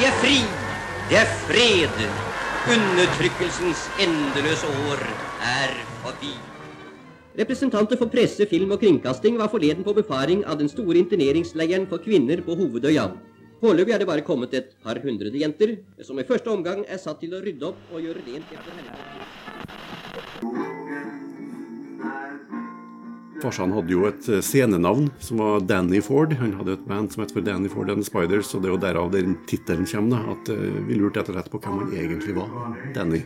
Vi er fri. Det er fred. Undertrykkelsens endeløse år er forbi. Representanter for presse, film og kringkasting var forleden på befaring av den store interneringsleiren for kvinner på Hovedøya. Foreløpig er det bare kommet et par hundrede jenter, som i første omgang er satt til å rydde opp og gjøre rent etter helvete. Farsan hadde jo et eh, scenenavn som var Danny Ford. Han hadde et band som het for Danny Ford and Spiders, og det er jo derav den tittelen kommer. da, At eh, vi lurte etter og på hvem han egentlig var. Danny.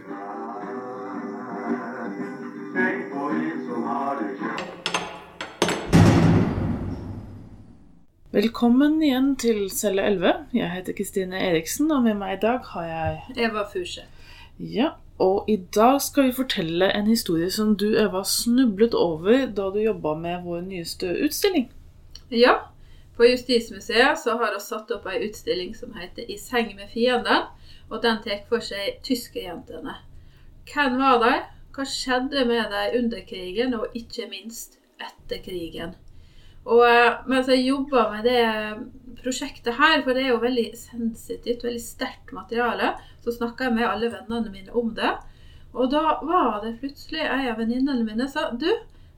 Velkommen igjen til celle 11. Jeg heter Kristine Eriksen, og med meg i dag har jeg Eva Fusche. Ja, og i dag skal vi fortelle en historie som du, Eva, snublet over da du jobba med vår nyeste utstilling. Ja, på Justismuseet så har vi satt opp ei utstilling som heter 'I seng med fienden', og den tar for seg tyskerjentene. Hvem var de? Hva skjedde med dem under krigen, og ikke minst etter krigen? Og eh, mens jeg jobba med det prosjektet her, for det er jo veldig sensitivt, veldig sterkt materiale, så snakka jeg med alle vennene mine om det. Og da var det plutselig ei av venninnene mine sa Du,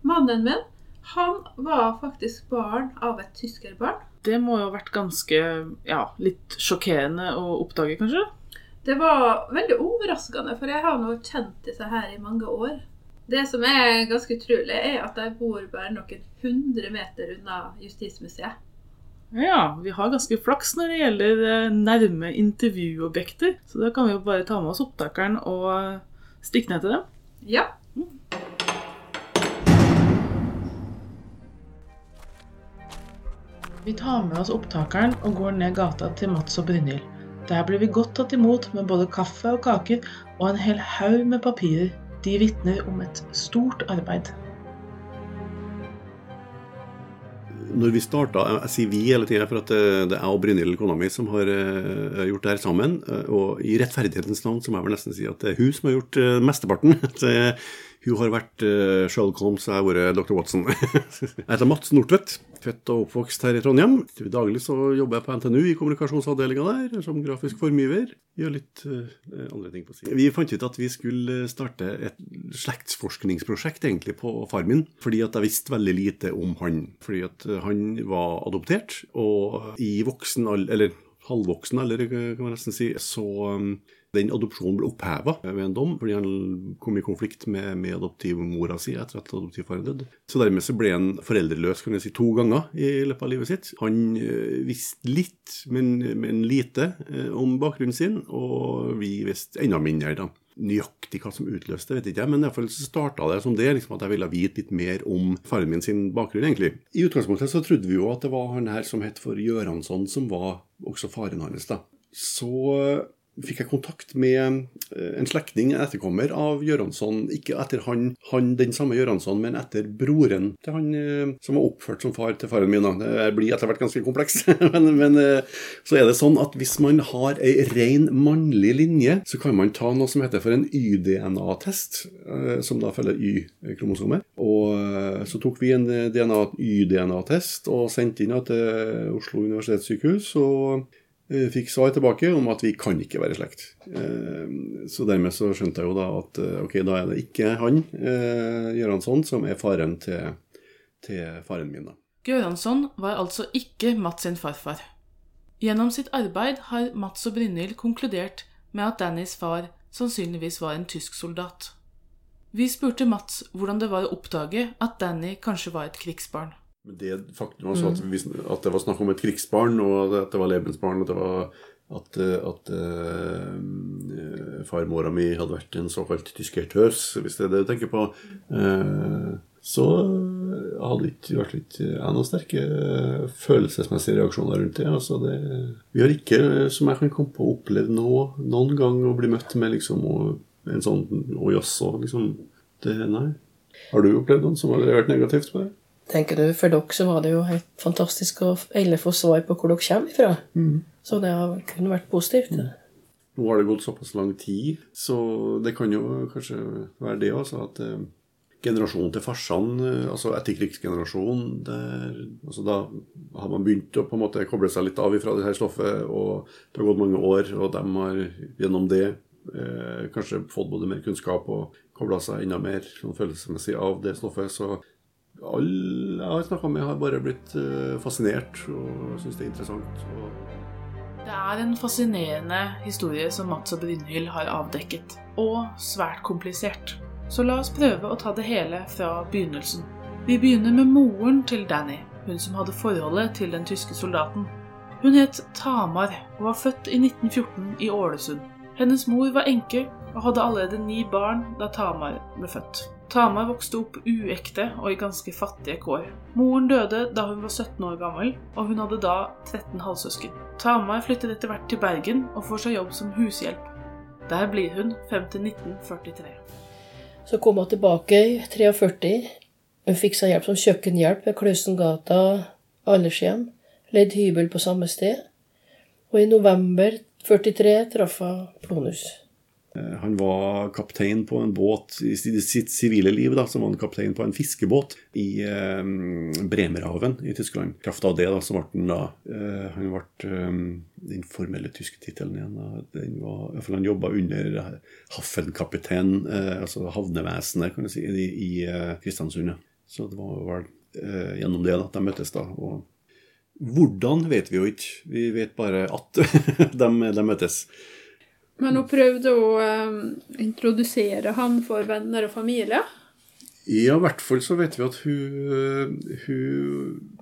mannen min, han var faktisk barn av et tyskerbarn. Det må jo ha vært ganske ja, litt sjokkerende å oppdage, kanskje? Det var veldig overraskende, for jeg har nå kjent disse her i mange år. Det som er ganske utrolig, er at jeg bor bare noen hundre meter unna Justismuseet. Ja, vi har ganske flaks når det gjelder eh, nærme intervjuobjekter, så da kan vi jo bare ta med oss opptakeren og eh, stikke ned til dem. Ja. Vi tar med oss opptakeren og går ned gata til Mats og Brynhild. Der blir vi godt tatt imot med både kaffe og kaker og en hel haug med papirer. De vitner om et stort arbeid. Når vi starta, jeg sier vi hele tida, for at det det er jeg og Brynhild, kona mi, som har eh, gjort det her sammen. eh, Og i rettferdighetens navn så må jeg vel nesten si at det er hun som har gjort eh, mesteparten. Hun har vært uh, Sherlock Holmes, jeg har vært Dr. Watson. jeg heter Mats Nordtvedt, født og oppvokst her i Trondheim. Til daglig så jobber jeg på NTNU i kommunikasjonsavdelinga der, som grafisk formgiver. Gjør litt uh, andre ting på siden. Vi fant ut at vi skulle starte et slektsforskningsprosjekt egentlig på far min, fordi at jeg visste veldig lite om han. Fordi at han var adoptert, og i voksen alder, eller halvvoksen alder, kan man nesten si, så um, den adopsjonen ble oppheva ved en dom, fordi han kom i konflikt med, med adoptivmora si etter at adoptivfaren døde. Så dermed så ble han foreldreløs kan jeg si, to ganger i løpet av livet sitt. Han eh, visste litt, men, men lite, eh, om bakgrunnen sin, og vi visste enda mindre. da. Nøyaktig hva som utløste det, vet ikke jeg, men i hvert fall så starta det som det, liksom at jeg ville vite litt mer om faren min sin bakgrunn, egentlig. I utgangspunktet så trodde vi jo at det var han her som het for Gjøransson, som var også faren hans, da. Så fikk jeg kontakt med eh, en slektning, en etterkommer av Gjøransson. Ikke etter han, han den samme Gjøransson, men etter broren til han eh, som var oppført som far til faren min. Det blir etter hvert ganske komplekst. men, men eh, så er det sånn at hvis man har ei ren mannlig linje, så kan man ta noe som heter for en Y-DNA-test, som da følger Y-kromosomet. Og så tok vi en Y-DNA-test og sendte inn til Oslo universitetssykehus. og fikk svar tilbake om at vi kan ikke være i slekt. Eh, Så dermed så skjønte jeg jo da at eh, ok, da er det ikke han, eh, Gjøransson, som er faren til, til faren min. da. Göransson var altså ikke Mats sin farfar. Gjennom sitt arbeid har Mats og Brynhild konkludert med at Dannys far sannsynligvis var en tysk soldat. Vi spurte Mats hvordan det var å oppdage at Danny kanskje var et krigsbarn. Men det faktum også at, vi, at det var snakk om et krigsbarn, og at det var lebensbarn, og det var at, eh, at uh, farmora mi hadde vært en såkalt tyskertøs, hvis det er det du tenker på, uh, så hadde det ikke vært litt ja, noen sterke eh, følelsesmessige reaksjoner rundt det. Altså det. Vi har ikke, som jeg kan komme på, opplevd noe, noen gang å bli møtt med liksom, og, en sånn Å jaså, liksom. Det, nei. Har du opplevd noen som har vært negativt på det? Tenker du, For dere så var det jo helt fantastisk å endelig få svar på hvor dere kommer fra. Så det har kun vært positivt. Nå har det gått såpass lang tid, så det kan jo kanskje være det også, at eh, generasjonen til farsene, altså etterkrigsgenerasjonen, altså da har man begynt å på en måte koble seg litt av ifra det her stoffet, og det har gått mange år, og de har gjennom det eh, kanskje fått både mer kunnskap og kobla seg enda mer sånn følelsesmessig av det stoffet. Så alle jeg har snakka med, har bare blitt eh, fascinert og syns det er interessant. Det er en fascinerende historie som Mats og Brynhild har avdekket, og svært komplisert. Så la oss prøve å ta det hele fra begynnelsen. Vi begynner med moren til Danny, hun som hadde forholdet til den tyske soldaten. Hun het Tamar og var født i 1914 i Ålesund. Hennes mor var enke og hadde allerede ni barn da Tamar ble født. Tamar vokste opp uekte og i ganske fattige kår. Moren døde da hun var 17 år gammel, og hun hadde da 13 halvsøsken. Tamar flyttet etter hvert til Bergen og får seg jobb som hushjelp. Der blir hun frem til 1943. Så kom hun tilbake i 43. Hun fikk seg hjelp som kjøkkenhjelp ved Klausengata aldershjem. Leid hybel på samme sted. Og i november 43 traff hun Plonus. Eh, han var kaptein på en båt i sitt sivile liv, da, som var han kaptein på en fiskebåt i eh, Bremerhaven i Tyskland. Kraft av det da, så ble han da eh, Han ble eh, den formelle tyske tittelen igjen. Da, den var, for Han jobba under Haffenkaptein, eh, altså havnevesenet, kan du si, i, i eh, Kristiansund. Så det var vel gjennom det at de møttes. da, og hvordan vet vi jo ikke. Vi vet bare at de, de møtes. Men hun prøvde å um, introdusere han for venner og familie? Ja, i hvert fall så vet vi at hun, hun,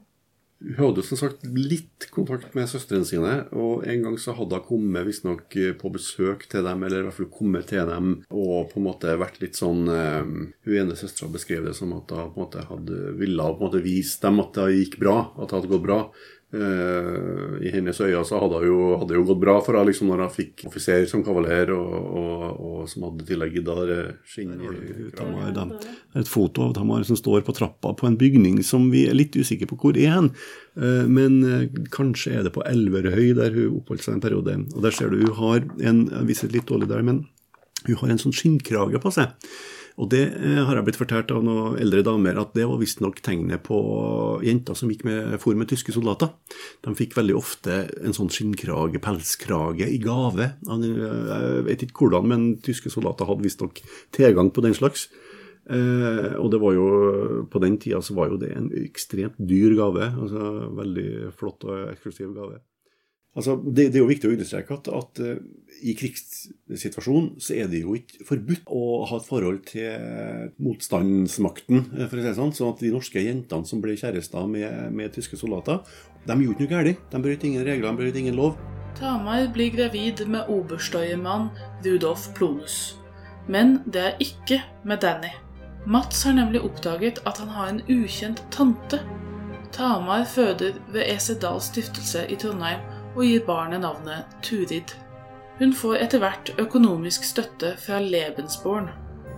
hun hadde som sagt litt kontakt med søstrene sine. Og en gang så hadde hun kommet visstnok på besøk til dem, eller i hvert fall kommet til dem og på en måte vært litt sånn um, Hun ene søstera beskrev det som at hun på en måte hadde ville vise dem at det gikk bra, at det hadde gått bra. Uh, I hennes øyne så hadde det jo, hadde jo gått bra for henne liksom, når hun fikk offiser som kavaler, og, og, og, som hadde tillegg da skinn Det er et foto av Tamar som står på trappa på en bygning som vi er litt usikre på hvor er. Uh, men uh, kanskje er det på Elverhøy, der hun oppholdt seg en periode. Og der ser du hun har en Jeg viser litt dårlig der, men hun har en sånn skinnkrage på seg. Og det eh, har jeg blitt fortalt av noen eldre damer at det var visstnok tegnet på jenter som gikk med for med tyske soldater. De fikk veldig ofte en sånn skinnkrage, pelskrage, i gave. Jeg vet ikke hvordan, men tyske soldater hadde visstnok tilgang på den slags. Eh, og det var jo, på den tida så var jo det en ekstremt dyr gave. altså Veldig flott og eksklusiv gave. Altså, det, det, er jo viktig å understreke at, at uh, i krigssituasjonen så er det jo ikke forbudt å ha et forhold til motstandsmakten, eh, for å si det sånn. sånn at de norske jentene som ble kjærester med, med tyske soldater, de gjorde ikke noe galt. De brøt ingen regler, de brøt ingen lov. Tamar blir gravid med oberstøyemann Rudolf Plonus. Men det er ikke med Danny. Mats har nemlig oppdaget at han har en ukjent tante. Tamar føder ved EC Dahls stiftelse i Trondheim og gir barnet navnet Turid. Hun får etter hvert økonomisk støtte fra Lebensborn.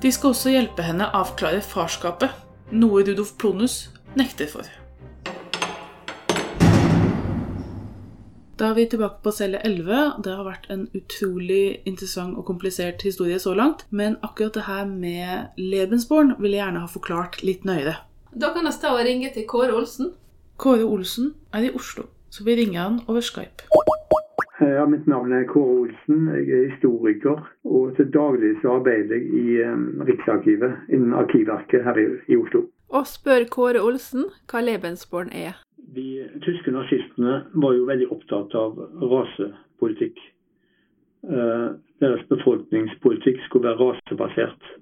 De skal også hjelpe henne avklare farskapet, noe Rudolf Plonus nekter for. Da er vi tilbake på celle 11. Det har vært en utrolig interessant og komplisert historie så langt. Men akkurat det her med Lebensborn vil jeg gjerne ha forklart litt nøyere. Da kan jeg stå og ringe til Kåre Olsen. Kåre Olsen er i Oslo så vi ringer han over Skype. Ja, Mitt navn er Kåre Olsen. Jeg er historiker. Og til daglig så arbeider jeg i Riksarkivet innen Arkivverket her i, Oslo. Og spør Kåre Olsen hva Lebensborn er. De tyske nazistene var jo veldig opptatt av rasepolitikk. Uh, deres befolkningspolitikk skulle være rasebasert.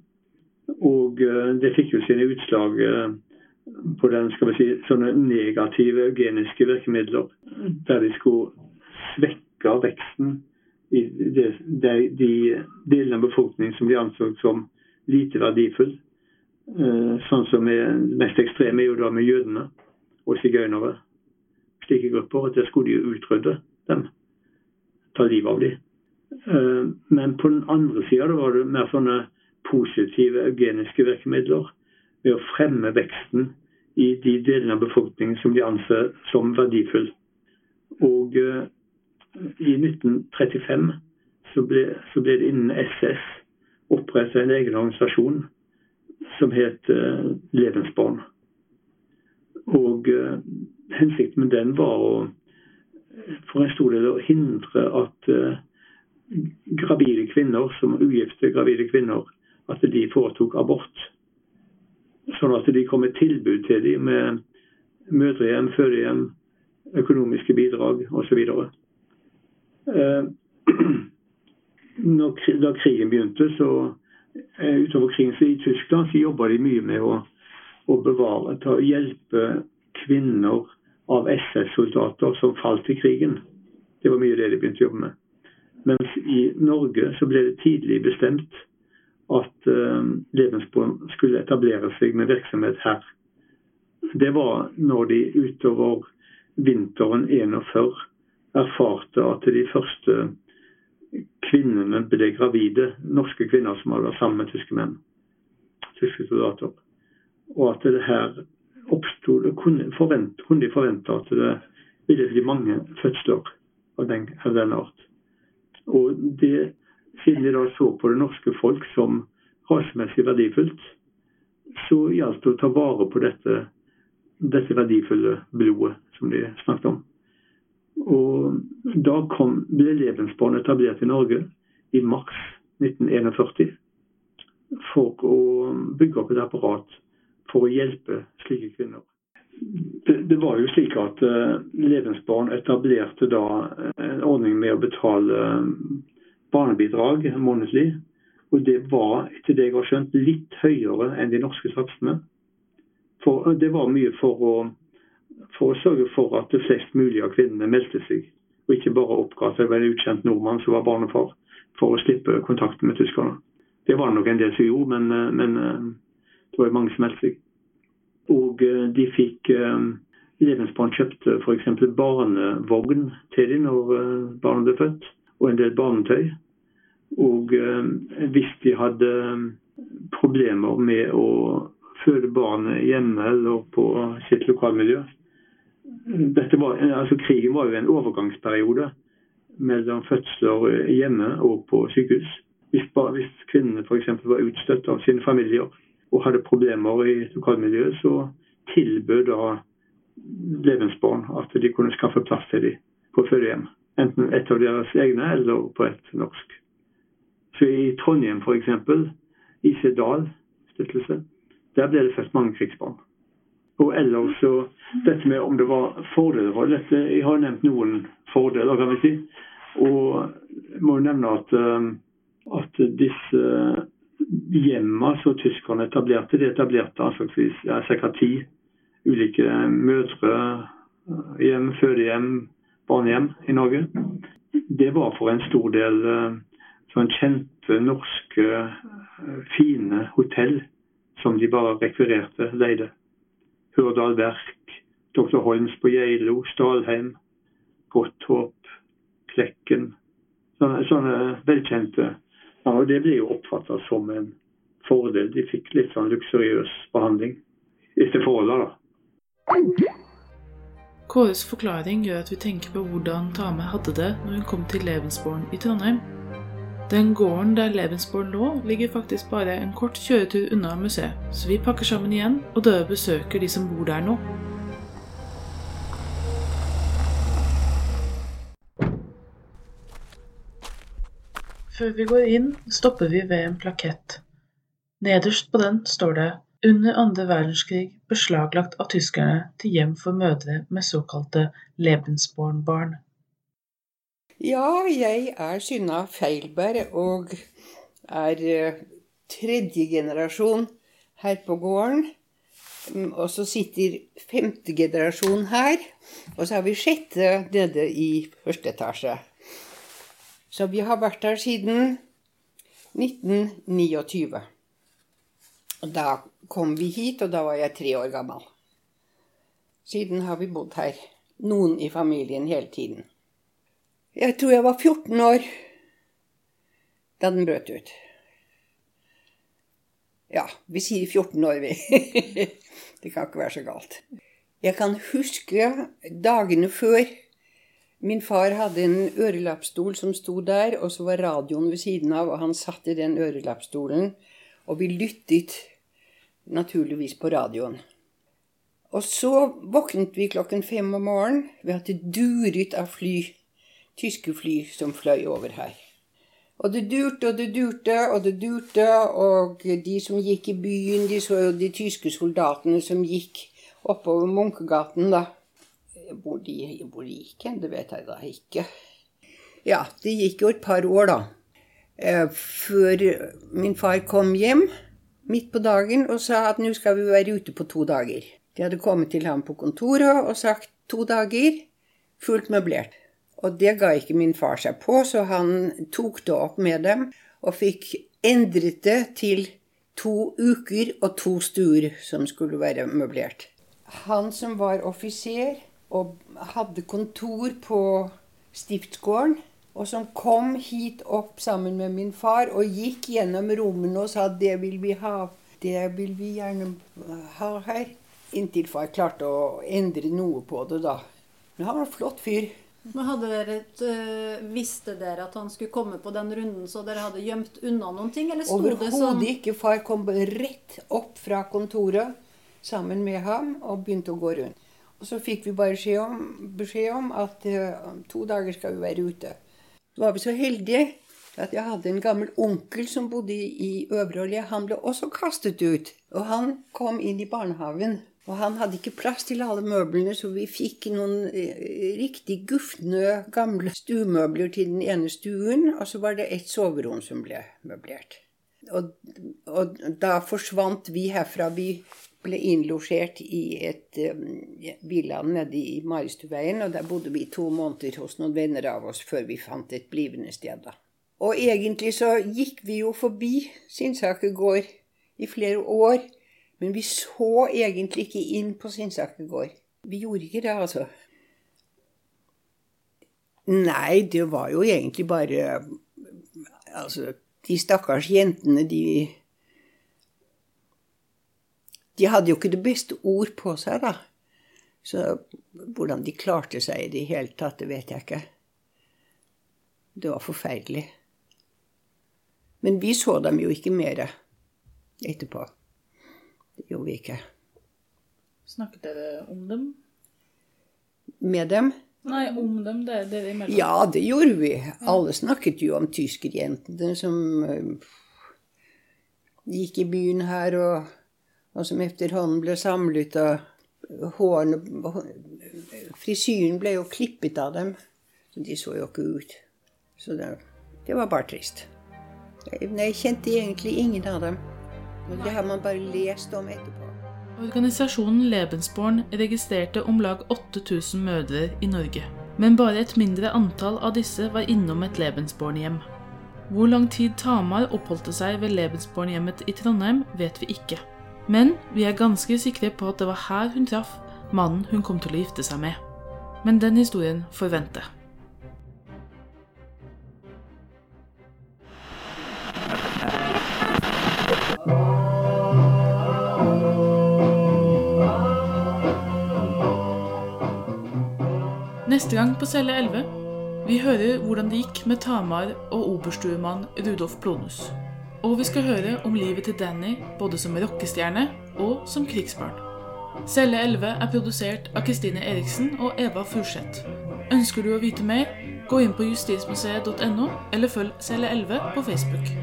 Og uh, det fikk jo sine utslag på den, skal vi si, sånne negative geniske virkemidler, der de skulle svekke veksten i de, de, de delene av befolkningen som de anså som lite verdifull. Eh, sånn som er mest ekstreme er jo da med jødene og sigøynere. Slike grupper. at Der skulle de jo utrydde dem. Ta livet av dem. Eh, men på den andre sida var det mer sånne positive eugeniske virkemidler ved å fremme veksten i de delene av befolkningen som de anser som verdifull. Og uh, i 1935 så ble, så ble, det innen SS opprettet en egen organisasjon som het Levensbarn. Og hensikten med den var å for en stor del å hindre at gravide kvinner, som ugifte gravide kvinner, at de foretok abort. Sånn at de kom med tilbud til dem med mødrehjem, fødehjem, økonomiske bidrag osv. Eh, da krigen begynte, så eh, utover krigen så i Tyskland så jobba de mye med å, å bevare, ta, hjelpe kvinner av SS-soldater som falt i krigen. Det var mye det de begynte å jobbe med. Mens i Norge så ble det tidlig bestemt at uh, Levensborg skulle etablere seg med virksomhet her. Det var når de utover vinteren 41 erfarte at de første kvinnene ble gravide. Norske kvinner som hadde vært sammen med tyske menn. Tyske soldater. Og at det her oppstod kunne, forvent, kunne de forvente at det ville bli mange fødsler av den, av den art. Og det, siden de da så på det norske folk som rasemessig verdifullt, så gjaldt det å ta vare på dette, dette verdifulle blodet som de snakket om. Og da kom, ble Levensbarn etablert i Norge i mars 1941 for å bygge opp et apparat for å hjelpe slike kvinner. Det, det var jo slik at uh, Levensbarn etablerte da en ordning med å betale barnebidrag månedlig. Og det var, etter det jeg har skjønt, litt høyere enn de norske satsene. For, det var mye for å for å sørge for at flest mulig av kvinnene meldte seg, og ikke bare oppga at det en ukjent nordmann som var barnefar, for å slippe kontakten med tyskerne. Det var det nok en del som gjorde, men, eh, men eh, det var jo mange som meldte seg. Og eh, de fikk Levensbarn kjøpte f.eks. barnevogn til dem når barnet ble født, og en del barnetøy. Og hvis de hadde problemer med å føde barnet hjemme eller på sitt lokalmiljø, var, altså Krigen var jo en overgangsperiode mellom fødsler hjemme og på sykehus. Hvis, hvis kvinnene f.eks. var utstøtt av sine familier og hadde problemer i lokalmiljøet, så tilbød da Levensbarn at de kunne skaffe plass til dem på fødehjem. Enten et av deres egne eller på et norsk. Så i Trondheim f.eks., i Dahl stiftelse, der ble det født mange krigsbarn. Og ellers så dette med om det var fordeler for dette Jeg har nevnt noen fordeler, kan vi si. Og jeg må nevne at, eh, at disse hjemmene som tyskerne etablerte, de etablerte anslagsvis ja, ca. ti ulike mødre, hjem, fødehjem, barnehjem i Norge. Det var for en stor del eh, sånn kjente norske, eh, fine hotell som de bare rekvirerte, leide. Hurdal Verk, Dr. Holms på Geilo, Stalheim, Godthåp, Klekken. Sånne, sånne velkjente. Ja, og Det ble jo oppfatta som en fordel. De fikk litt sånn luksuriøs behandling etter forholdene, da. Kåres forklaring gjør at vi tenker på hvordan Tame hadde det når hun kom til Levensborn i Trondheim. Den gården der Lebensborn lå, ligger faktisk bare en kort kjøretur unna museet, så vi pakker sammen igjen og drar besøker de som bor der nå. Før vi går inn, stopper vi ved en plakett. Nederst på den står det under andre verdenskrig beslaglagt av tyskerne til hjem for mødre med såkalte Lebensborn-barn. Ja, jeg er Synna Feilberg og er eh, tredje generasjon her på gården. Mm, og så sitter femte generasjon her. Og så har vi sjette nede i første etasje. Så vi har vært her siden 1929. Og da kom vi hit, og da var jeg tre år gammel. Siden har vi bodd her. Noen i familien hele tiden. Jeg tror jeg var 14 år da den brøt ut. Ja, vi sier 14 år, vi. det kan ikke være så galt. Jeg kan huske dagene før. Min far hadde en ørelappstol som sto der, og så var radioen ved siden av, og han satt i den ørelappstolen, og vi lyttet naturligvis på radioen. Og så våknet vi klokken fem om morgenen ved at det duret av fly, tyske fly som fløy over her. Og det durte og det durte og det durte, og de som gikk i byen, de så jo de tyske soldatene som gikk oppover Munkegaten, da. Hvor de, gikk hen, det vet jeg da ikke. Ja, det gikk jo et par år, da. Eh, før min far kom hjem midt på dagen og sa at nå skal vi være ute på to dager. De hadde kommet til ham på kontoret og sagt to dager, fullt møblert. Og det ga ikke min far seg på, så han tok det opp med dem og fikk endret det til to uker og to stuer som skulle være møblert. Han som var offiser og hadde kontor på stiftsgården, og som kom hit opp sammen med min far og gikk gjennom rommene og sa 'det vil vi ha', 'det vil vi gjerne ha her', inntil far klarte å endre noe på det, da. Men han var en flott fyr. Men hadde dere et, øh, Visste dere at han skulle komme på den runden, så dere hadde gjemt unna noen ting? Eller sto det som Overhodet ikke. Far kom rett opp fra kontoret sammen med ham og begynte å gå rundt. Og så fikk vi bare beskjed om, beskjed om at eh, om to dager skal vi være ute. Så var vi så heldige at jeg hadde en gammel onkel som bodde i Øvreolje. Han ble også kastet ut. Og han kom inn i barnehagen. Og han hadde ikke plass til alle møblene, så vi fikk noen eh, riktig gufne gamle stuemøbler til den ene stuen, og så var det et soverom som ble møblert. Og, og da forsvant vi herfra. Vi ble innlosjert i et um, villa nede i Maristuveien, og der bodde vi to måneder hos noen venner av oss før vi fant et blivende sted. da. Og egentlig så gikk vi jo forbi Sinnsaker gård i flere år, men vi så egentlig ikke inn på Sinnsaker gård. Vi gjorde ikke det, altså. Nei, det var jo egentlig bare Altså, de stakkars jentene, de De hadde jo ikke det beste ord på seg, da. Så hvordan de klarte seg i det hele tatt, det vet jeg ikke. Det var forferdelig. Men vi så dem jo ikke mer etterpå. Det gjorde vi ikke. Snakket dere om dem? Med dem? Nei, om dem, Det er dere imellom. Ja, det gjorde vi. Alle snakket jo om tyskerjentene som eh, gikk i byen her, og, og som etterhånden ble samlet, og hårene Frisyren ble jo klippet av dem, så de så jo ikke ut. Så det, det var bare trist. Jeg, jeg kjente egentlig ingen av dem. Det har man bare lest om etterpå. Organisasjonen Lebensborn registrerte om lag 8000 mødre i Norge. Men bare et mindre antall av disse var innom et Lebensborn-hjem. Hvor lang tid Tamar oppholdte seg ved Lebensborn-hjemmet i Trondheim, vet vi ikke. Men vi er ganske sikre på at det var her hun traff mannen hun kom til å gifte seg med. Men den historien får vente. Neste gang på Celle 11 vi hører hvordan det gikk med Tamar og oberstuemann Rudolf Plonus. Og vi skal høre om livet til Danny både som rockestjerne og som krigsbarn. Celle 11 er produsert av Kristine Eriksen og Eva Furseth. Ønsker du å vite mer, gå inn på justismuseet.no, eller følg Celle 11 på Facebook.